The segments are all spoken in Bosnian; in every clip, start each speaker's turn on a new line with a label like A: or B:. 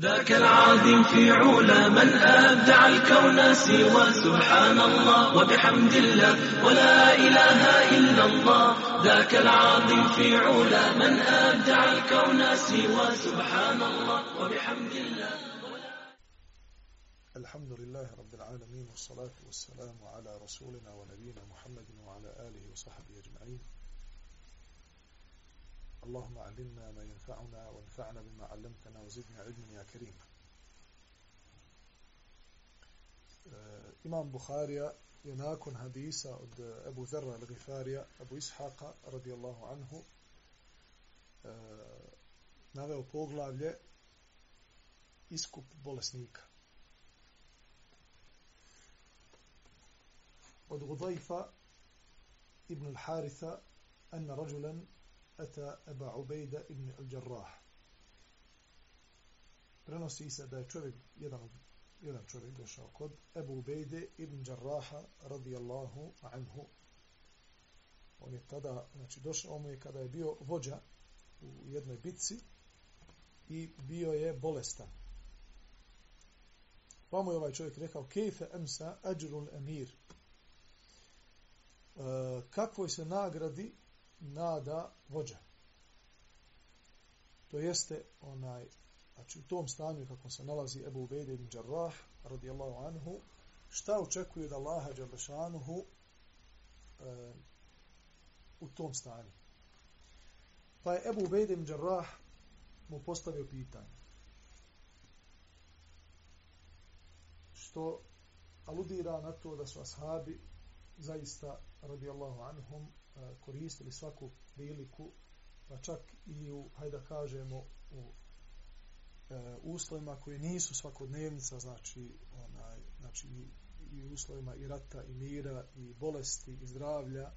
A: ذاك العظيم في علا من أبدع الكون سوى سبحان الله وبحمد الله ولا إله إلا الله. ذاك العظيم في علا من أبدع الكون سوى سبحان الله وبحمد الله.
B: الحمد لله رب العالمين والصلاة والسلام على رسولنا ونبينا محمد وعلى آله وصحبه أجمعين. اللهم علمنا ما ينفعنا وانفعنا بما علمتنا وزدنا علما يا كريم آه، إمام بخاري يناكن هديسة أبو ذر الغفارية أبو إسحاق رضي الله عنه آه، naveo poglavlje iskup bolesnika. Od Gudajfa ibn al-Haritha anna rađulan أتى أبا ibn al-đarrah. prenosi se da je čovjek jedan jedan čovjek došao kod Ebu Ubejde ibn Jarraha radijallahu anhu. On je tada znači došao mu je kada je bio vođa u jednoj bitci i bio je bolestan. Pa mu je ovaj čovjek rekao kejfe emsa ajrul emir? E, kakvoj se nagradi nada vođa? To jeste onaj znači u tom stanju kako se nalazi Ebu Ubejde ibn Đarrah radijallahu anhu šta očekuje da Allaha Đalešanuhu e, u tom stanju pa je Ebu Ubejde ibn Đarrah mu postavio pitanje što aludira na to da su ashabi zaista radijallahu anhum e, koristili svaku priliku pa čak i u, hajde da kažemo, u e, uslovima koji nisu svakodnevnica, znači, onaj, znači i, i uslovima i rata, i mira, i bolesti, i zdravlja, e,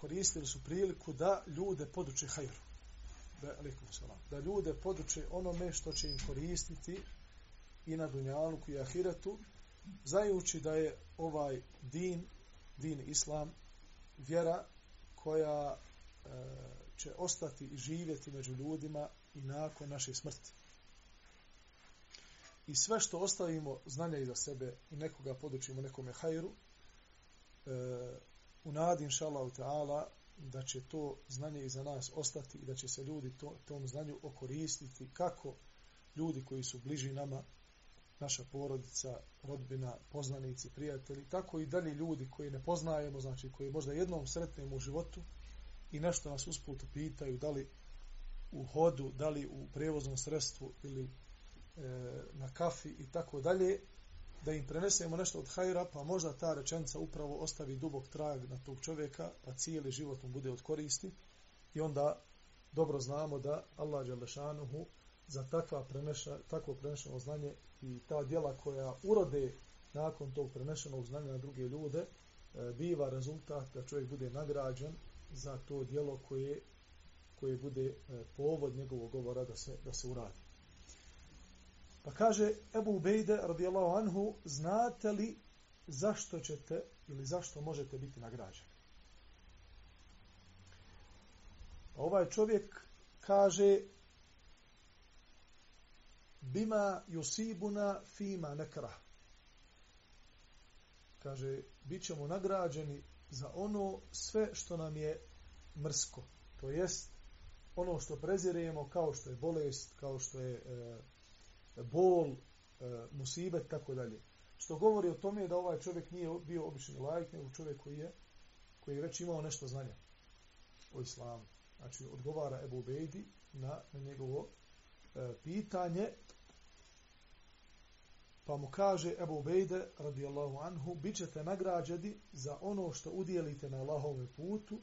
B: koristili su priliku da ljude poduče hajru. Da, salam, da ljude poduče onome što će im koristiti i na dunjalu i ahiretu, znajući da je ovaj din, din islam, vjera koja e, će ostati i živjeti među ljudima i nakon naše smrti. I sve što ostavimo znanja iza sebe i nekoga podučimo nekome hajru, e, u nadi, inša Allah, ta'ala, da će to znanje iza nas ostati i da će se ljudi to, tom znanju okoristiti kako ljudi koji su bliži nama, naša porodica, rodbina, poznanici, prijatelji, tako i dalje ljudi koji ne poznajemo, znači koji možda jednom sretnemo u životu i nešto nas usput pitaju da li u hodu, da li u prevoznom sredstvu ili e, na kafi i tako dalje, da im prenesemo nešto od hajra, pa možda ta rečenica upravo ostavi dubok trag na tog čovjeka, pa cijeli život mu bude od koristi i onda dobro znamo da Allah Đalešanuhu za takva preneša, takvo prenešeno znanje i ta djela koja urode nakon tog prenešenog znanja na druge ljude, e, biva rezultat da čovjek bude nagrađen za to djelo koje, koje bude e, povod njegovog govora da se, da se uradi. Pa kaže Ebu Ubejde radijallahu anhu, znate li zašto ćete ili zašto možete biti nagrađeni? Pa ovaj čovjek kaže bima yusibuna fima nekrah. Kaže, bit ćemo nagrađeni za ono sve što nam je mrsko. To jest ono što prezirujemo kao što je bolest, kao što je e, bol, e, musibet, tako dalje. Što govori o tome da ovaj čovjek nije bio obični lajk, nego čovjek koji je, koji je već imao nešto znanja o islamu. Znači, odgovara Ebu Bejdi na, na njegovo e, pitanje Pa mu kaže Ebu Bejde, radijallahu anhu, bit ćete nagrađeni za ono što udjelite na Allahove putu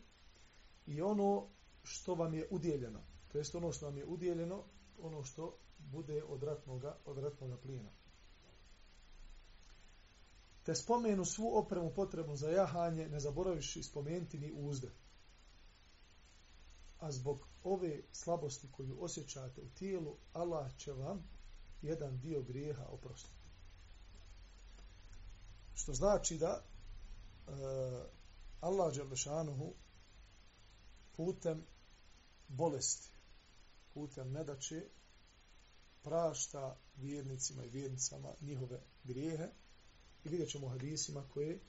B: i ono što vam je udjeljeno. To jest ono što vam je udjeljeno, ono što bude od ratnoga, od ratnoga plina. Te spomenu svu opremu potrebnu za jahanje, ne zaboraviš spomenuti ni uzde. a zbog ove slabosti koju osjećate u tijelu, Allah će vam jedan dio grijeha oprostiti. Što znači da e, Allah Đelešanuhu putem bolesti, putem nedaće, prašta vjernicima i vjernicama njihove grijehe i vidjet ćemo u hadisima koje,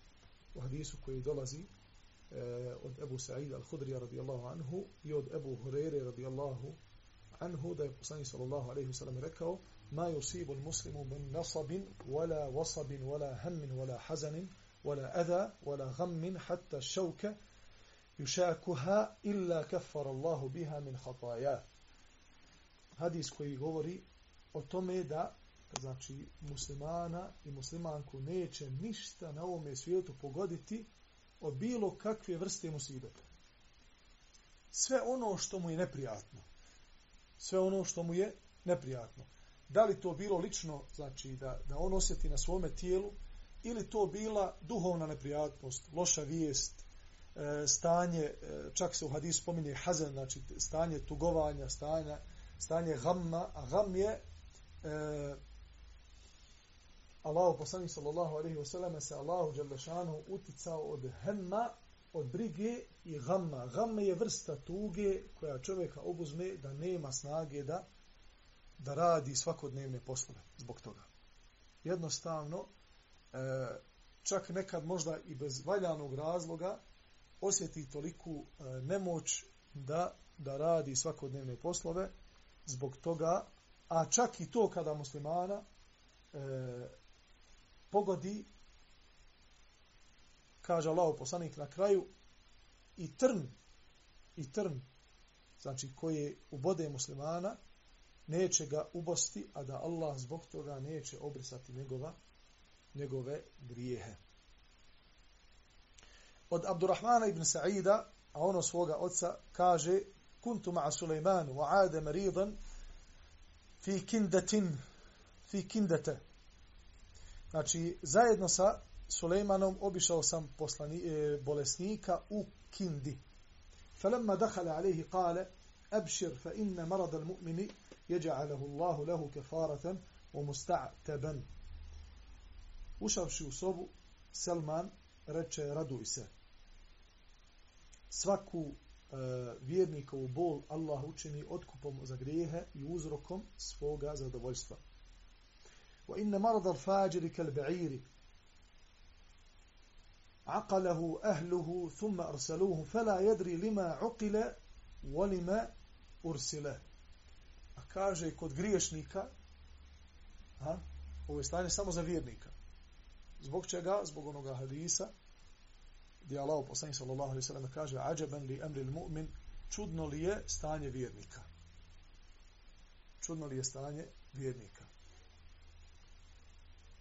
B: u hadisu koji dolazi e, od Ebu Sa'id al-Hudrija radijallahu anhu i od Ebu Hurere radijallahu anhu da je poslanik sallallahu alaihi wasallam rekao ma يصيب المسلم من min ولا wala ولا wala ولا wala ولا wala adha wala حتى hatta shawka إلا illa kaffara بها biha min khataya hadis koji govori o tome da znači muslimana i muslimanku neće ništa na ovome svijetu pogoditi od bilo kakve vrste musibeta. Sve ono što mu je neprijatno. Sve ono što mu je neprijatno. Da li to bilo lično, znači da, da on osjeti na svome tijelu, ili to bila duhovna neprijatnost, loša vijest, e, stanje, e, čak se u hadisu spominje hazen, znači stanje tugovanja, stanje, stanje gamma, a gam je e, Allahu poslanik sallallahu alejhi ve selleme se Allahu dželle šanu uticao od hemma od brige i gamma. Gamma je vrsta tuge koja čovjeka obuzme da nema snage da da radi svakodnevne poslove zbog toga. Jednostavno, e, čak nekad možda i bez valjanog razloga osjeti toliku e, nemoć da, da radi svakodnevne poslove zbog toga, a čak i to kada muslimana e, pogodi kaže Allah poslanik na kraju i trn i trn znači koji ubode muslimana neće ga ubosti a da Allah zbog toga neće obrisati njegova njegove grijehe od Abdurrahmana ibn Sa'ida a ono svoga oca kaže kuntu ma'a Sulejmanu wa ade maridan fi kindatin fi kindate Znači, zajedno sa Sulejmanom obišao sam poslani, e, bolesnika u Kindi. فلما دخل عليه قال أبشر فإن مرض المؤمن يجعله الله له كفارة ومستعتبا Ušavši u sobu, Selman reče, raduj se. Svaku e, vjernikovu bol Allah učini otkupom za grijehe i uzrokom svoga zadovoljstva. وإن مرض الفاجر كالبعير عقله أهله ثم أرسلوه فلا يدري لما عقل ولما أرسله a kaže kod griješnika a, ovo je stanje samo za vjernika. Zbog čega? zbog onoga hadisa gdje Allah poslani sallallahu alaihi sallam kaže ajaban li emri mu'min čudno li je stanje vjernika? Čudno li je stanje vjernika?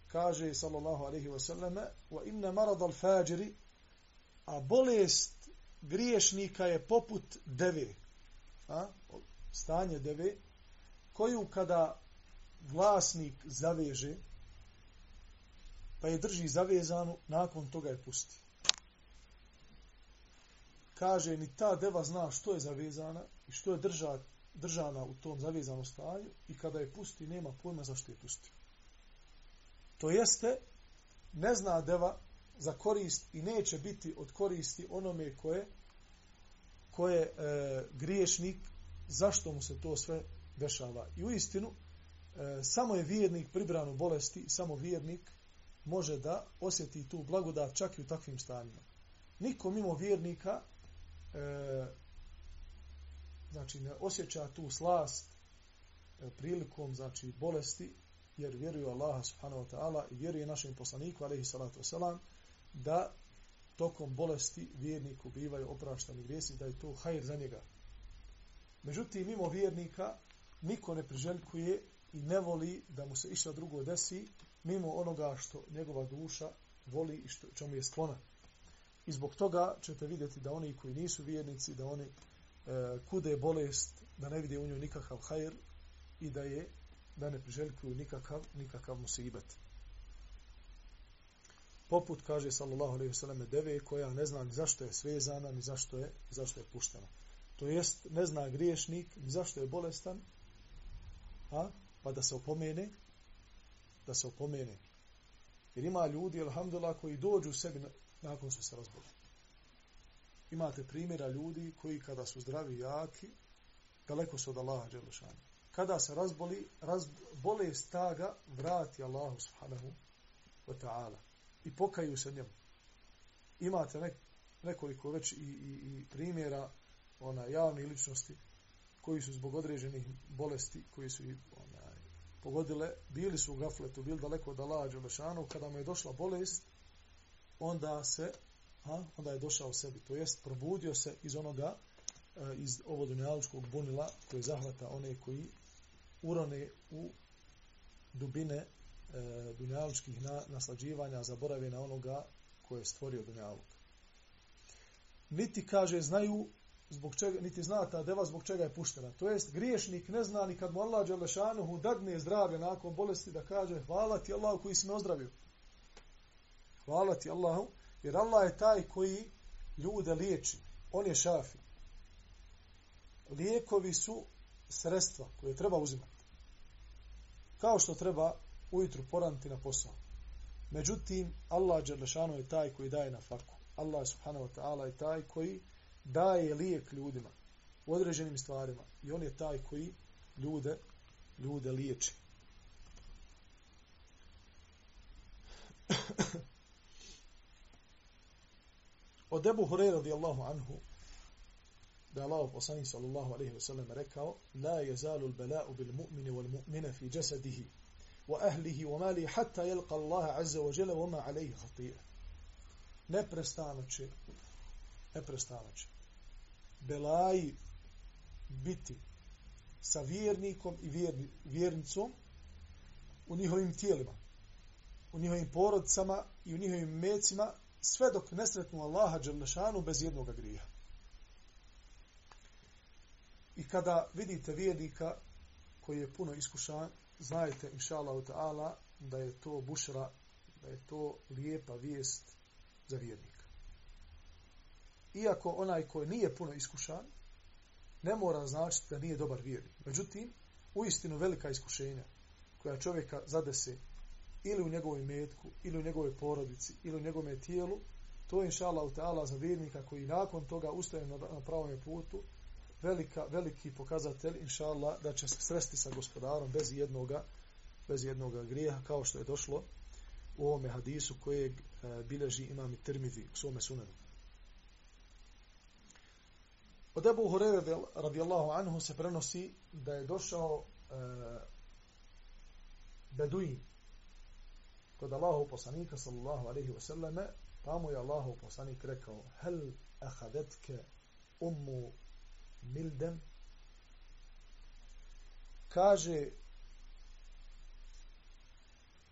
B: Kaže sallallahu alejhi ve selleme wa inna marad al fajiri a bolest griješnika je poput deve a stanje deve koju kada vlasnik zaveže pa je drži zavezanu nakon toga je pusti. Kaže ni ta deva zna što je zavezana i što je drža, držana u tom zavezanom stanju i kada je pusti nema pojma zašto je pustio To jeste, ne zna deva za korist i neće biti od koristi onome koje koje e, griješnik, zašto mu se to sve dešava. I u istinu, e, samo je vjernik pribran u bolesti, samo vjernik može da osjeti tu blagodat čak i u takvim stanjima. Niko mimo vjernika e, znači ne osjeća tu slast e, prilikom znači bolesti jer vjeruje Allaha subhanahu wa ta'ala i vjeruje našem poslaniku alaihi salatu wasalam da tokom bolesti vjerniku bivaju opraštani grijesi da je to hajr za njega. Međutim, mimo vjernika niko ne priželjkuje i ne voli da mu se išta drugo desi mimo onoga što njegova duša voli i što, čemu je sklona. I zbog toga ćete vidjeti da oni koji nisu vjernici, da oni e, kude bolest, da ne vide u njoj nikakav hajr i da je da ne priželjkuju nikakav, nikakav musibet. Poput, kaže sallallahu alaihi wasallam, deve koja ne zna ni zašto je svezana, ni zašto je, zašto je puštena. To jest, ne zna griješnik ni zašto je bolestan, Ha? pa da se opomene, da se opomene. Jer ima ljudi, alhamdulillah, koji dođu u sebi nakon što se razboli. Imate primjera ljudi koji kada su zdravi i jaki, daleko su od Allaha Đelešanu. Kada se razboli, raz, bolest taga vrati Allahu subhanahu wa ta'ala. I pokaju se njemu. Imate nek, nekoliko već i, i, i primjera ona javne ličnosti koji su zbog određenih bolesti, koji su onaj pogodile, bili su u gafletu, bili daleko od Allaha Đelešanu, kada mu je došla bolest, onda se, a, onda je došao sebi, to jest probudio se iz onoga, a, iz ovog dunjaličkog bunila koji zahvata one koji urone u dubine e, dunjaličkih na, naslađivanja, zaborave na onoga koje je stvorio dunjaluk. Niti kaže, znaju zbog čega, niti zna ta deva zbog čega je puštena. To jest, griješnik ne zna ni kad mu Allah Đalešanuhu dadne zdravlje nakon bolesti da kaže hvala ti Allahu koji si me ozdravio. Hvala ti Allahu, jer Allah je taj koji ljude liječi. On je šafi. Lijekovi su sredstva koje treba uzimati. Kao što treba ujutru poranti na posao. Međutim, Allah Đalešanuhu je taj koji daje na faku. Allah subhanahu wa ta'ala je taj koji daje lijek ljudima u određenim stvarima i on je taj koji ljude ljude liječi. Od Ebu Hureyre radijallahu anhu da je Allah poslanih sallallahu alaihi wasallam rekao La jezalu l-bela'u bil mu'mini wal mu'mina fi jasadihi wa ahlihi wa mali hatta jelqa Allaha azza wa jela wa ma alaihi khatira. Neprestano će neprestano će belaji biti sa vjernikom i vjerni, vjernicom u njihovim tijelima, u njihovim porodcama i u njihovim mecima, sve dok ne sretnu Allaha Đerlešanu bez jednog grija. I kada vidite vjernika koji je puno iskušan, znajte, inša Allah, da je to bušra, da je to lijepa vijest za vjernika iako onaj koji nije puno iskušan, ne mora značiti da nije dobar vjernik. Međutim, u istinu velika iskušenja koja čovjeka zadese ili u njegovoj metku, ili u njegovoj porodici, ili u njegovom tijelu, to je inša Allah za vjernika koji nakon toga ustaje na, na pravom putu, velika, veliki pokazatelj, inša Allah, da će se sresti sa gospodarom bez jednoga, bez jednoga grijeha, kao što je došlo u ovome hadisu kojeg e, bileži imam i termidi u svome sunanu. Od Ebu Hurere radijallahu anhu se prenosi da je došao e, Beduin kod Allahu poslanika sallallahu alaihi wa sallame pa mu je Allahu poslanik rekao hel ahadetke ummu mildem? Kaže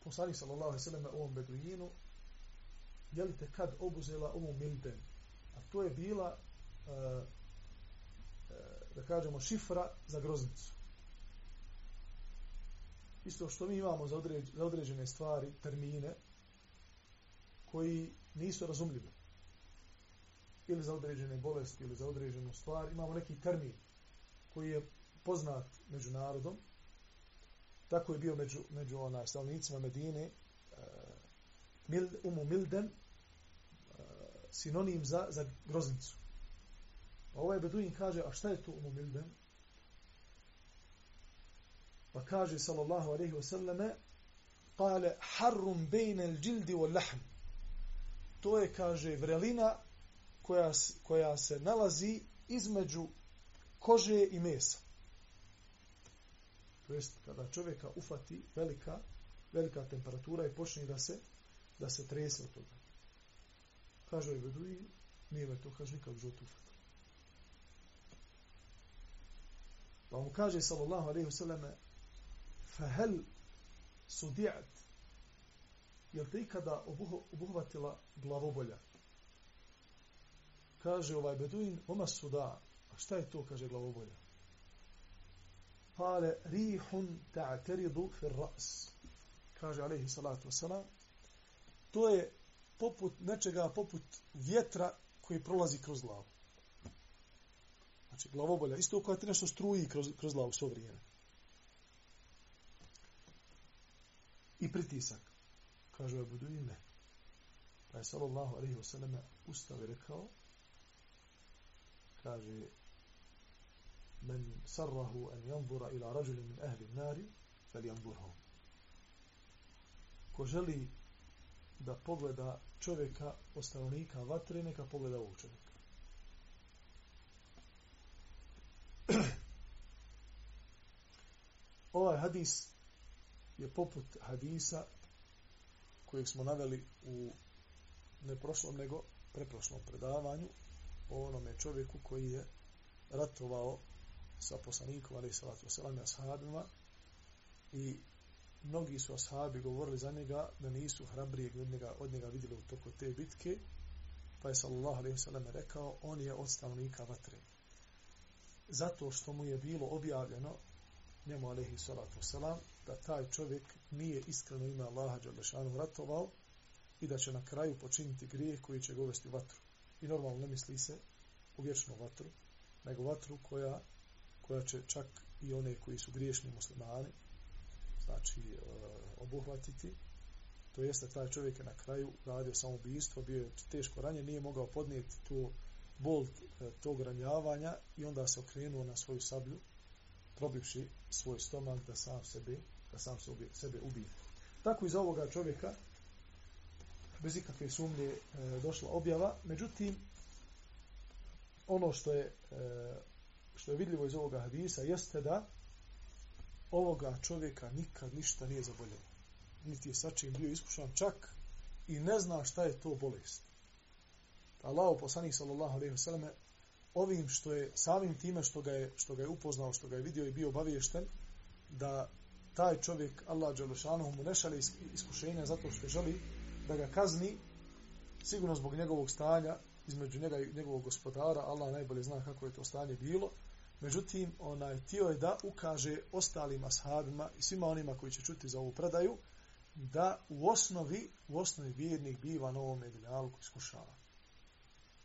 B: poslanik sallallahu alaihi wa sallame ovom Beduinu je li te kad obuzela umu mildem? A to je bila e, da kažemo, šifra za groznicu. Isto što mi imamo za, određ, za određene stvari, termine, koji nisu razumljivi. Ili za određene bolesti, ili za određenu stvar. Imamo neki termin koji je poznat među narodom. Tako je bio među, među onaj stavnicima Medine, uh, mil, umu milden, uh, sinonim za, za groznicu. A ovaj Beduin kaže, a šta je to umumilben? Pa kaže, sallallahu alaihi wa sallame, kale, harrum bejne il džildi wal lahm. To je, kaže, vrelina koja, koja se nalazi između kože i mesa. To jest, kada čovjeka ufati velika, velika temperatura i počne da se, da se trese od toga. Kaže, ovaj Beduin, nije me to, kaže, nikak žot ufati. Pa mu kaže sallallahu alaihi wasallam, fahel sudi'at jel te ikada obuhvatila glavobolja? Kaže ovaj beduin oma suda a šta je to kaže glavobolja? Kale rihun ta'teridu fir ras kaže alaihi salatu wasalam to je poput nečega poput vjetra koji prolazi kroz glavu. Znači, glavobolja, isto koja ti nešto struji kroz, kroz glavu svo vrijeme. I pritisak. Kažu Abu Duine. Pa je sallallahu alaihi wa sallam ustao i rekao, kaže, men sarrahu an yanzura ila rajulin min ahli an-nari falyanzurhu ko želi da pogleda čovjeka ostavnika vatre neka pogleda ovog čovjeka ovaj hadis je poput hadisa kojeg smo naveli u ne prošlom nego preprošlom predavanju o onome čovjeku koji je ratovao sa poslanikom, ali i salatu wasalam, i ashabima, i mnogi su ashabi govorili za njega da nisu hrabrije od njega, od njega vidjeli u toku te bitke, pa je sallallahu alaihi wasallam rekao, on je od stanovnika vatre. Zato što mu je bilo objavljeno, njemu alaihi salatu wasalam, da taj čovjek nije iskreno ime Allaha Đalešanu ratovao i da će na kraju počiniti grijeh koji će ga uvesti u vatru. I normalno ne misli se u vječnu vatru, nego vatru koja koja će čak i one koji su griješni muslimani znači e, obuhvatiti to jeste taj čovjek je na kraju radio samoubistvo, bio je teško ranjen, nije mogao podnijeti tu bol e, tog ranjavanja i onda se okrenuo na svoju sablju probivši svoj stomak da sam sebe da sam sebe, sebe ubije. Tako iz ovoga čovjeka bez ikakve sumnje e, došla objava, međutim ono što je e, što je vidljivo iz ovoga hadisa jeste da ovoga čovjeka nikad ništa nije zaboljelo. Niti je sačin bio iskušan čak i ne zna šta je to bolest. Allah poslanik sallallahu alejhi ve selleme ovim što je samim time što ga je što ga je upoznao, što ga je vidio i bio obaviješten da taj čovjek Allah dželle mu ne šalje iskušenja zato što želi da ga kazni sigurno zbog njegovog stanja između njega i njegovog gospodara, Allah najbolje zna kako je to stanje bilo. Međutim, onaj tio je da ukaže ostalim ashabima i svima onima koji će čuti za ovu predaju, da u osnovi, u osnovi vjernik biva na ovom mediljalu koji.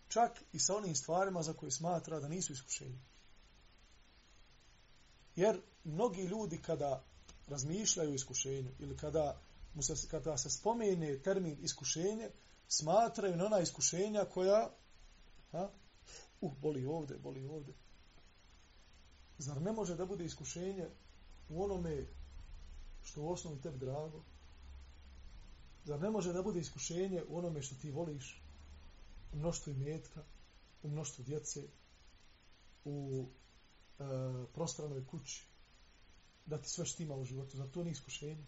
B: Čak i sa onim stvarima za koje smatra da nisu iskušenje. Jer mnogi ljudi kada razmišljaju o iskušenju ili kada, mu se, kada se spomene termin iskušenje, smatraju na ona iskušenja koja ha, uh, boli ovde, boli ovde. Zar ne može da bude iskušenje u onome što u osnovi tebi drago? Zar ne može da bude iskušenje u onome što ti voliš? U mnoštvu imetka, u mnoštvu djece, u e, prostranoj kući, da ti sve štima u životu. za to nije iskušenje?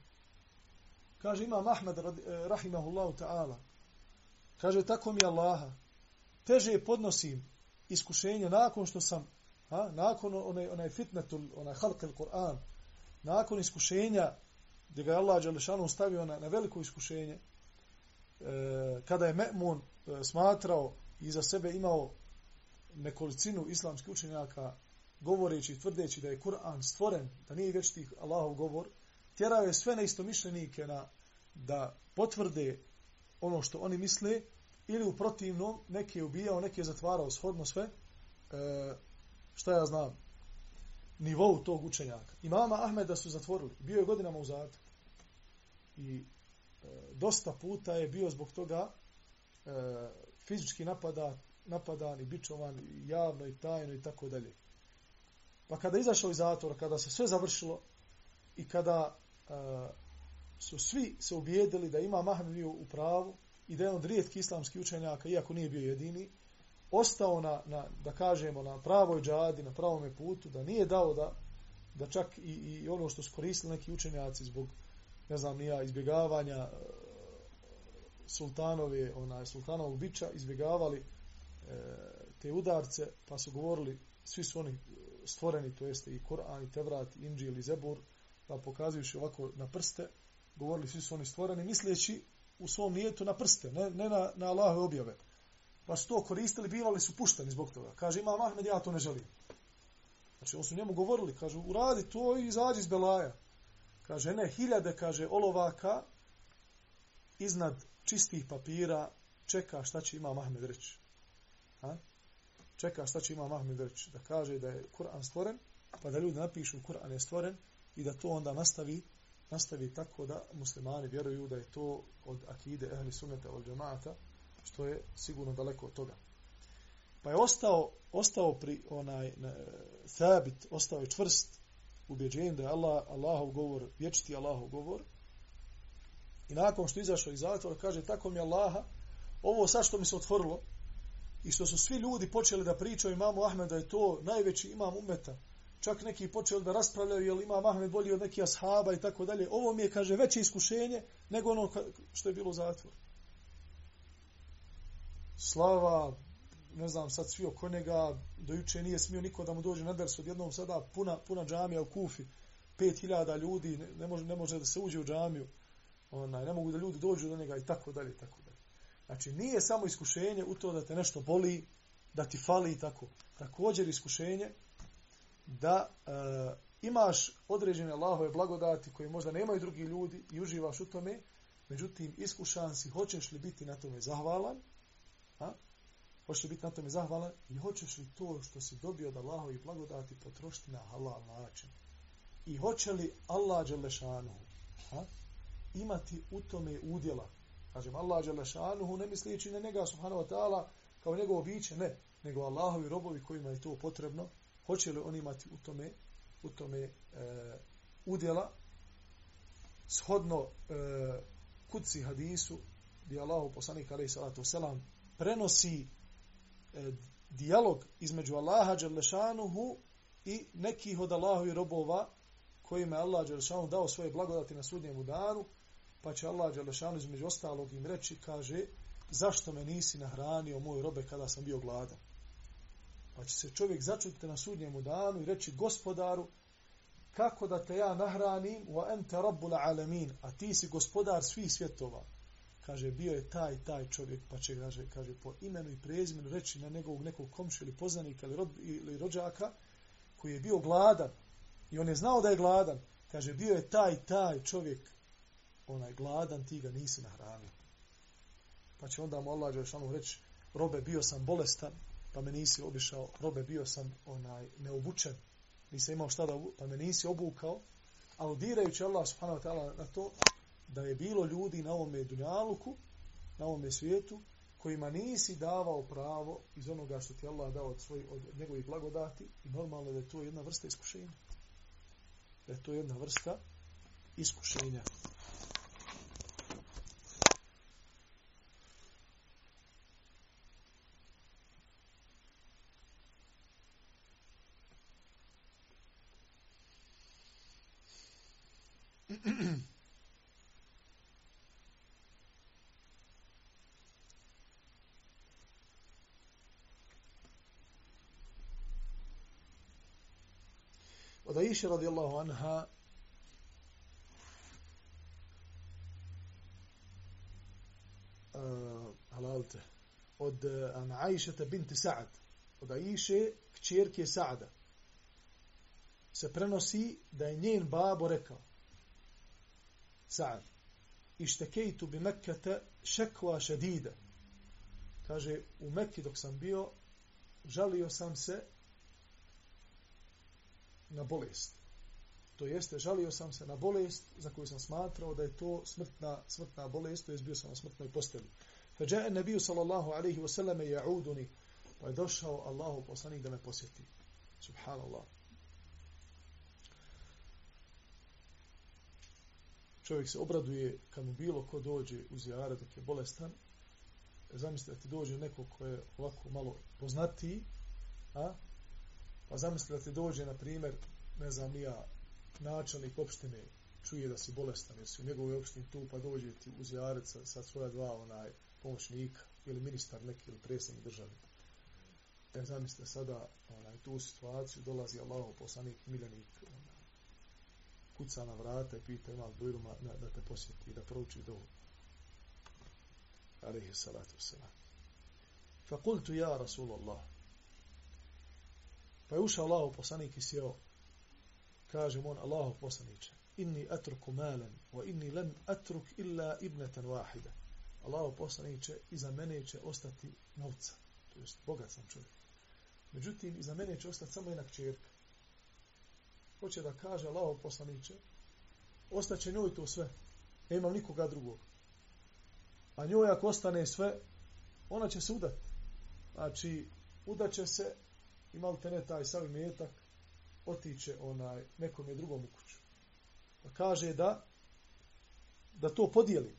B: Kaže Imam Ahmed, e, rahimahullahu ta'ala, Kaže, tako mi Allaha, teže podnosim iskušenje nakon što sam, ha, nakon onaj, onaj fitnetul, onaj halkel Kur'an, nakon iskušenja gdje ga je Allah Đalešanu stavio na, na veliko iskušenje, E, kada je Me'mun e, smatrao i za sebe imao nekolicinu islamskih učenjaka govoreći i tvrdeći da je Kur'an stvoren, da nije vječiti Allahov govor, tjerao je sve neistomišljenike na, da potvrde ono što oni misle ili u protivnom neke je ubijao, neke je zatvarao shodno sve e, šta ja znam nivou tog učenjaka. Imama Ahmeda su zatvorili. Bio je godinama u zatvoru. I dosta puta je bio zbog toga e, fizički napada, napadan i bičovan javno i tajno i tako dalje. Pa kada je izašao iz zatvora, kada se sve završilo i kada e, su svi se ubijedili da ima Mahmed bio u pravu i da je on rijetki islamski učenjaka, iako nije bio jedini, ostao na, na, da kažemo, na pravoj džadi, na pravom putu, da nije dao da, da čak i, i ono što su koristili neki učenjaci zbog, ne znam, nija izbjegavanja e, sultanove, onaj, sultanovog bića, izbjegavali e, te udarce, pa su govorili, svi su oni e, stvoreni, to jeste i Koran, i Tevrat, i Inđil, i Zebur, pa pokazujući ovako na prste, govorili svi su oni stvoreni, misleći u svom nijetu na prste, ne, ne na, na Allahove objave. Pa su to koristili, bivali su pušteni zbog toga. Kaže, imam Ahmed, ja to ne želim. Znači, on su njemu govorili, kaže, uradi to i izađi iz Belaja. Kaže, ne, hiljade, kaže, olovaka iznad čistih papira čeka šta će ima Mahmed reći. Ha? čeka šta će ima Mahmed reći, da kaže da je Kur'an stvoren, pa da ljudi napišu Kur'an je stvoren i da to onda nastavi nastavi tako da muslimani vjeruju da je to od akide ehli sunneta od džemata, što je sigurno daleko od toga. Pa je ostao, ostao pri onaj ne, thabit, ostao je čvrst ubeđenjem da je Allah, Allahov govor, vječiti Allahov govor. I nakon što izašao iz zatvora, kaže, tako mi Allaha, ovo sad što mi se otvorilo, i što su svi ljudi počeli da pričaju imamu Ahmeda, je to najveći imam umeta, čak neki počeli da raspravljaju, jel imam Ahmed bolji od nekih ashaba i tako dalje, ovo mi je, kaže, veće iskušenje nego ono što je bilo u zatvoru. Slava, ne znam, sad svi oko njega, do juče nije smio niko da mu dođe na ders, odjednom sada puna, puna džamija u Kufi, 5000 ljudi, ne, ne, može, ne može da se uđe u džamiju, onaj, ne mogu da ljudi dođu do njega i tako dalje, tako dalje. Znači, nije samo iskušenje u to da te nešto boli, da ti fali i tako. Također iskušenje da e, imaš određene Allahove blagodati koje možda nemaju drugi ljudi i uživaš u tome, međutim, iskušan si, hoćeš li biti na tome zahvalan, a? Hoćeš li biti na tome zahvalan i hoćeš li to što si dobio od Allahovi blagodati potrošiti na halal način. I hoće li Allah Đelešanuhu ha, imati u tome udjela, kažem Allah Đelešanuhu, ne mislijeći na njega subhanahu wa ta'ala kao njegovo biće, ne, nego Allahovi robovi kojima je to potrebno, hoće li oni imati u tome, u tome e, udjela, shodno e, kuci hadisu, gdje Allahu poslanik alaih salatu selam prenosi E, dijalog između Allaha Đelešanuhu i nekih od Allahovi robova kojima je Allah Đelešanuhu dao svoje blagodati na sudnjemu danu, pa će Allah Đelešanu između ostalog im reći, kaže, zašto me nisi nahranio moju robe kada sam bio gladan? Pa će se čovjek začutiti na sudnjemu danu i reći, gospodaru, kako da te ja nahranim, wa ente rabbul alamin, a ti si gospodar svih svjetova. Kaže, bio je taj, taj čovjek, pa će, kaže, kaže po imenu i prezimenu reći na njegovog nekog komšu ili poznanika ili, rod, ili rođaka, koji je bio gladan, i on je znao da je gladan, kaže, bio je taj, taj čovjek, onaj gladan, ti ga nisi nahranio. Pa će onda mu Allah Đelešanu reći, robe, bio sam bolestan, pa me nisi obišao, robe, bio sam onaj neobučen, nisam imao šta da, pa me nisi obukao, aludirajući Allah subhanahu wa ta'ala na to, da je bilo ljudi na ovome dunjaluku, na ovome svijetu, kojima nisi davao pravo iz onoga što ti Allah dao od, svoj, od njegovih blagodati i normalno da je to jedna vrsta iskušenja. Da je to jedna vrsta iskušenja. Od Aisha radijallahu anha e, uh, halalte od uh, an Aisha binti Sa'ad. Od Aisha kćerke Sa'ada. Se prenosi da je njen babo rekao Sa'ad ištekejtu bi Mekkata šekva šedida kaže u Mekki dok sam bio žalio sam se na bolest. To jeste, žalio sam se na bolest za koju sam smatrao da je to smrtna, smrtna bolest, to je bio sam na smrtnoj posteli. Feđa'e nebiju sallallahu alaihi wasallam je ja'uduni, pa je došao Allahu poslanik da me posjeti. Subhanallah. Čovjek se obraduje kad mu bilo ko dođe u zijare dok je bolestan. Zamislite da ti dođe neko ko je ovako malo poznatiji, a Pa zamisli da ti dođe, na primjer, ne znam, nija načelnik opštine čuje da si bolestan, jer si u njegovoj opštini tu, pa dođe ti uz jarec sa, sa svoja dva onaj, pomoćnika, ili ministar neki, ili predsjednik države. E, zamislite sada, onaj, tu situaciju, dolazi Allah, poslanik, miljenik, onaj, kuca na vrata i pita ima dojruma da, da te posjeti i da prouči dovu. Alihi salatu wasalam. Fakultu ja, Rasulallah, Pa je ušao Allahov poslanik i sjeo. Kaže mu on, Allahov poslaniče, inni atruku malen, wa inni lem atruk illa ibneten wahida. Allahov poslaniče, iza mene će ostati novca. To jest, bogat sam čovjek. Međutim, iza mene će ostati samo jedna kćerka. Hoće da kaže Allahov poslaniće, ostaće njoj to sve. Ne imam nikoga drugog. A njoj ako ostane sve, ona će se udati. Znači, udaće se, i malte ne taj sav metak, otiče onaj, nekom je drugom u kuću. Pa kaže da, da to podijeli.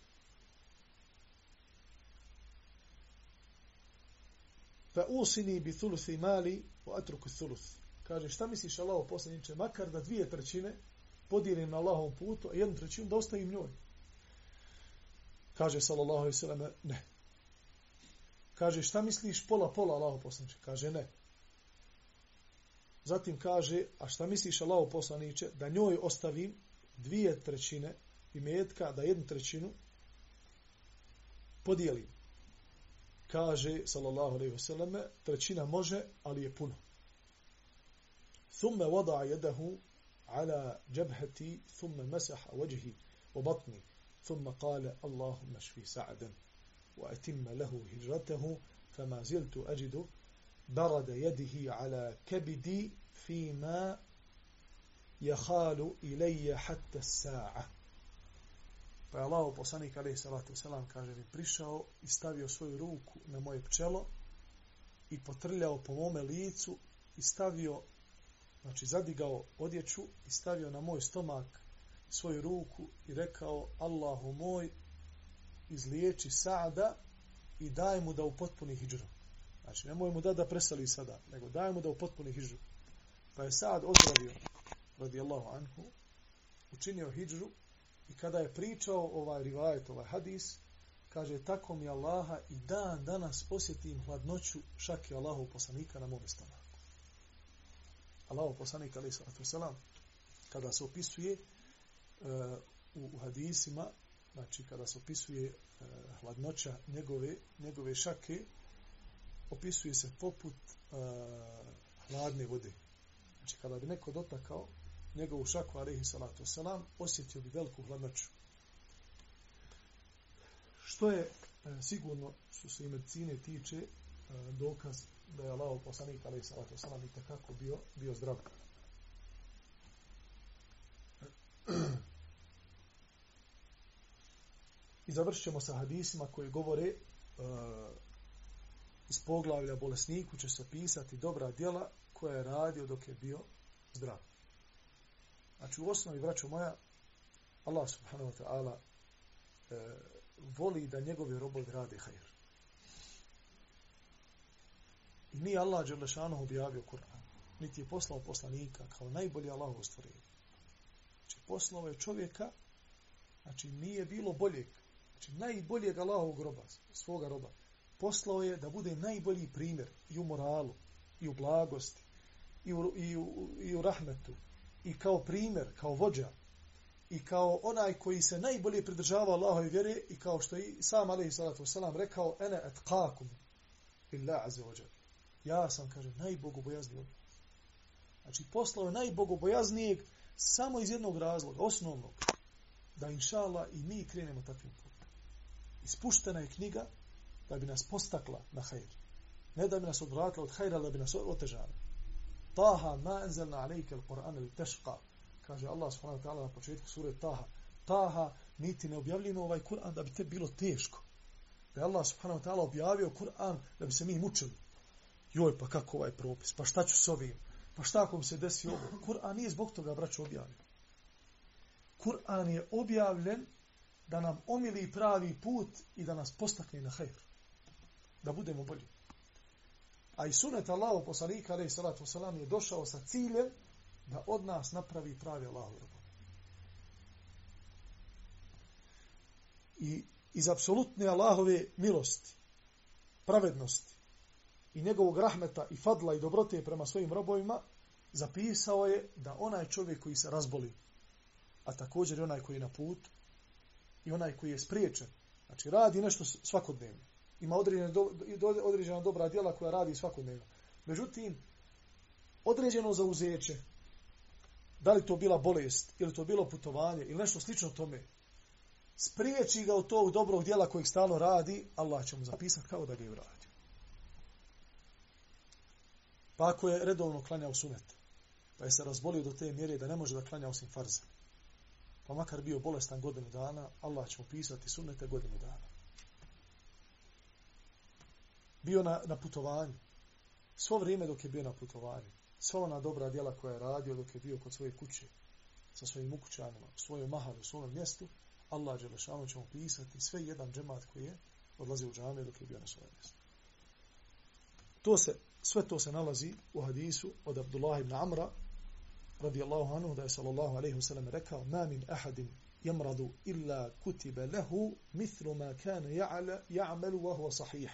B: Fa usini bi thuluthi mali wa atruku thuluth. Kaže, šta misliš Allaho poslaniče, makar da dvije trećine podijelim na Allahov putu, a jednu trećinu da ostavim njoj. Kaže, sallallahu alaihi sallam, ne. Kaže, šta misliš pola pola Allaho poslaniče? Kaže, ne. Zatim kaže, a šta misliš Allaho poslaniće, da njoj ostavim dvije trećine imetka, da jednu trećinu podijelim. Kaže, sallallahu alaihi vseleme, trećina može, ali je puno. Thumme vada jedahu ala džabhati, thumme mesaha vajhi u batni, thumme kale, Allahumma šfi sa'adan, wa atimma lehu hijratahu, fama ziltu ajidu, برد يده على كبدي فيما يخال إلي حتى الساعة Pa je Allah poslanik alaih salatu wasalam kaže mi prišao i stavio svoju ruku na moje pčelo i potrljao po mome licu i stavio, znači zadigao odjeću i stavio na moj stomak svoju ruku i rekao Allahu moj izliječi Saada i daj mu da u potpuni hijđru. Znači nemoj mu da da presali sada, nego daj mu da u potpuni hijđru. Pa je Saad ozdravio radijallahu anhu učinio hijđru I kada je pričao ovaj rivajet, ovaj hadis, kaže, tako mi Allaha i dan danas posjetim hladnoću šake Allahu poslanika na mome stomaku. Allahu poslanik, ali sallatu selam, kada se opisuje uh, u, u hadisima, znači kada se opisuje uh, hladnoća njegove, njegove šake, opisuje se poput uh, hladne vode. Znači kada bi neko dotakao njegovu šaku, alaihi salatu wasalam, osjetio bi veliku hladnoću. Što je e, sigurno, što se i medicine tiče, e, dokaz da je Allah poslanik, alaihi salatu wasalam, i takako bio, bio zdrav. I završit ćemo sa hadisima koji govore e, iz poglavlja bolesniku će se pisati dobra djela koja je radio dok je bio zdrav. Znači u osnovi, braćo moja, Allah subhanahu wa ta'ala e, voli da njegovi robovi rade hajr. I nije Allah Đerlešanohu objavio Kur'an, niti je poslao poslanika kao najbolji Allah u stvorenju. Znači poslao je čovjeka, znači nije bilo boljeg, znači najboljeg Allahovog roba, svoga roba. Poslao je da bude najbolji primjer i u moralu, i u blagosti, i u, i u, i u rahmetu, i kao primjer, kao vođa i kao onaj koji se najbolje pridržava Allahove vjere i kao što i sam alaihi salatu wasalam rekao ene atqakum billahi azza wa ja sam kaže najbogobojazniji. Znači poslao je najbogobojaznijeg samo iz jednog razloga osnovnog da inshallah i mi krenemo takvim putem. Ispuštena je knjiga da bi nas postakla na hajr ne da bi nas odvratila od hajra da bi nas otežala Taha ma enzelna alejke al-Qur'an ili teška. Kaže Allah subhanahu wa ta'ala na početku sure Taha. Taha, niti ne objavljeno ovaj Kur'an da bi te bilo teško. Da je Allah subhanahu wa ta'ala objavio Kur'an da bi se mi mučili. Joj, pa kako ovaj propis? Pa šta ću s ovim? Pa šta ako mi se desi ovo? Kur'an nije zbog toga, braću, objavljen. Kur'an je objavljen da nam omili pravi put i da nas postakne na hajr. Da budemo bolji. A i sunet Allahov poslanika alejhi salatu vesselam je došao sa ciljem da od nas napravi pravi Allahov robove. I iz apsolutne Allahove milosti, pravednosti i njegovog rahmeta i fadla i dobrote prema svojim robovima zapisao je da onaj čovjek koji se razboli, a također i onaj koji je na put i onaj koji je spriječen, znači radi nešto svakodnevno, ima određena, do, određena dobra djela koja radi svakodnevno. Međutim, određeno zauzeće, da li to bila bolest, ili to bilo putovanje, ili nešto slično tome, spriječi ga od tog dobrog djela kojeg stalno radi, Allah će mu zapisati kao da ga je uradio. Pa ako je redovno klanjao sunet, pa je se razbolio do te mjere da ne može da klanja osim farza, pa makar bio bolestan godinu dana, Allah će mu pisati sunnete godinu dana. Bio na, na putovanju, svo vrijeme dok je bio na putovanju, sva ona dobra djela koja je radio dok je bio kod svoje kuće, sa svojim ukućanima, u svojoj mahali, u svojom mjestu, Allah Đelešanu će mu pisati sve jedan džemat koji je odlazio u džamiju dok je bio na svojem mjestu. To se, sve to se nalazi u hadisu od Abdullah ibn Amra, radijallahu anhu, da je sallallahu alaihi wa sallam rekao, ma min ahadin jamradu illa kutiba lehu mithlu ma kane ja'malu wa huwa sahih.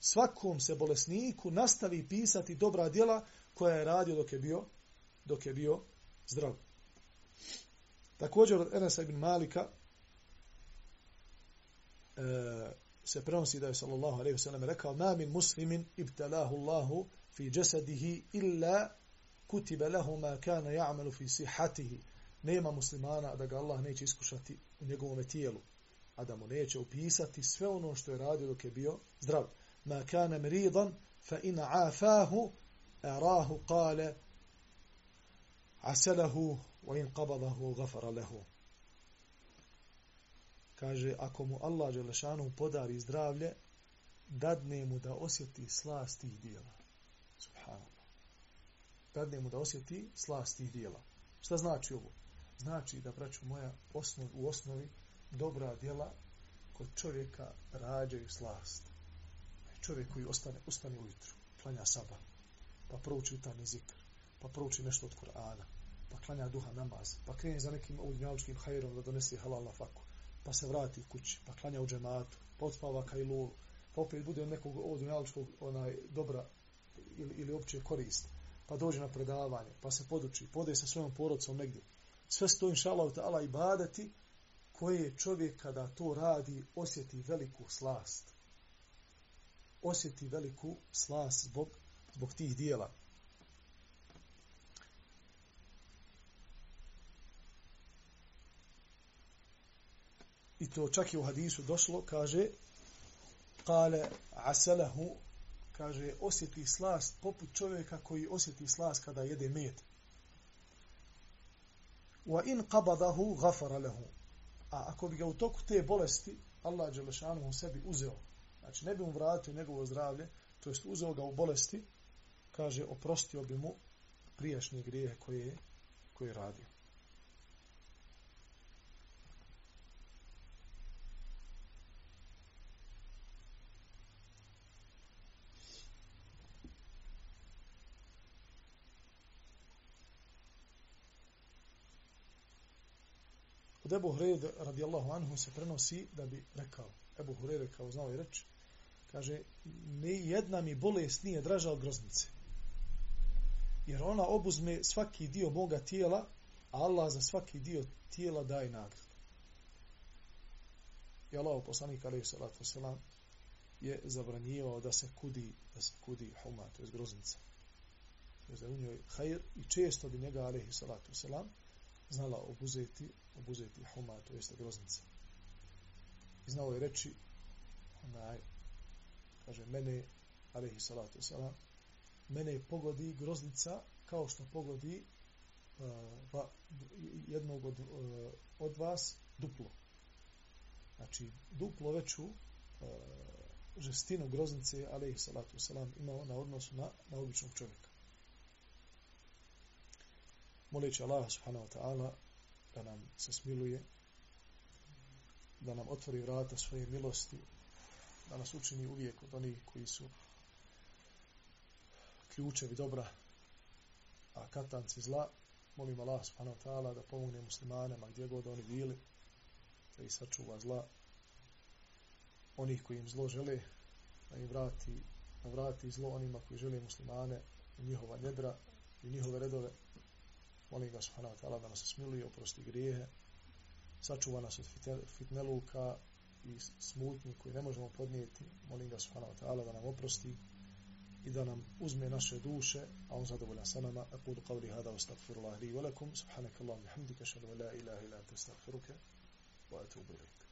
B: Svakom se bolesniku nastavi pisati dobra djela koja je radio dok je bio dok je bio zdrav. Također od Enesa ibn Malika e, se prenosi da je sallallahu alejhi ve sellem rekao ma min muslimin ibtalahu Allahu fi jasadihi illa kutiba lahu ma kana ya'malu fi sihhatihi nema muslimana da ga Allah neće iskušati u njegovom tijelu a da mu neće upisati sve ono što je radio dok je bio zdrav ma kana maridan fa in afahu arahu qala asalahu wa in qabadahu ghafara lahu kaže, ako mu Allah Đelešanu podari zdravlje, dadne mu da osjeti slast tih dijela. Subhanallah. Dadne mu da osjeti slast tih dijela. Šta znači ovo? Znači da, braću moja, osnov, u osnovi dobra dijela kod čovjeka rađaju slast. Čovjek koji ostane, ustane ujutru, klanja saba, pa prouči utarni zikr, pa prouči nešto od Kur'ana, pa klanja duha namaz, pa krene za nekim udnjaličkim hajrom da donese halal na faku pa se vrati kući, pa klanja u džematu, pa odspava kajlu, pa opet bude od nekog od onaj, dobra ili, ili opće korist, pa dođe na predavanje, pa se poduči, pode sa svojom porodcom negdje. Sve sto inša Allah ta'ala ibadati koje čovjek kada to radi osjeti veliku slast. Osjeti veliku slast zbog, zbog tih dijela. i to čak i u hadisu došlo, kaže, kale asalahu, kaže, osjeti slast poput čovjeka koji osjeti slast kada jede med. Wa in qabadahu ghafara lahu. A ako bi ga u toku te bolesti Allah Đelešanu u sebi uzeo, znači ne bi mu vratio njegovo zdravlje, to jest uzeo ga u bolesti, kaže, oprostio bi mu prijašnje grijehe koje je, koje je radio. Od Ebu Hrede radijallahu anhu se prenosi da bi rekao, Ebu Hrede kao znao i reći, kaže, ni jedna mi bolest nije draža od groznice. Jer ona obuzme svaki dio moga tijela, a Allah za svaki dio tijela daje nagradu. I Allah, poslanik alaihi salatu wasalam, je zabranjivao da se kudi, da se kudi huma, to je groznica. To je u njoj hajr i često bi njega alaihi salatu wasalam znala obuzeti obuzeti huma, to jeste groznica. I znao je reći, onaj, kaže, mene, alaihi salatu salam, mene pogodi groznica kao što pogodi uh, va, jednog od, uh, od vas duplo. Znači, duplo veću uh, žestinu groznice, alaihi salatu salam, imao na odnosu na, na običnog čovjeka. Moleći Allah subhanahu wa ta'ala da nam se smiluje, da nam otvori vrata svoje milosti, da nas učini uvijek od onih koji su ključevi dobra, a katanci zla, molim Allah subhanahu wa ta'ala da pomogne muslimanima gdje god oni bili, da ih sačuva zla, onih koji im zlo žele, da im vrati, da vrati zlo onima koji žele muslimane i njihova njedra i njihove redove, molim ga subhanahu wa ta'ala da nas smiluje, oprosti grijehe, sačuva nas od fitneluka i smutnji koji ne možemo podnijeti, molim ga subhanahu wa ta'ala da nam oprosti i da nam uzme naše duše, a on zadovoljan sa nama, Aqulu qavli hada, astagfirullah li velakum, subhanaka Allah, bihamdika, šadu la ilaha ila, te astagfiruke, wa atubu ilaik.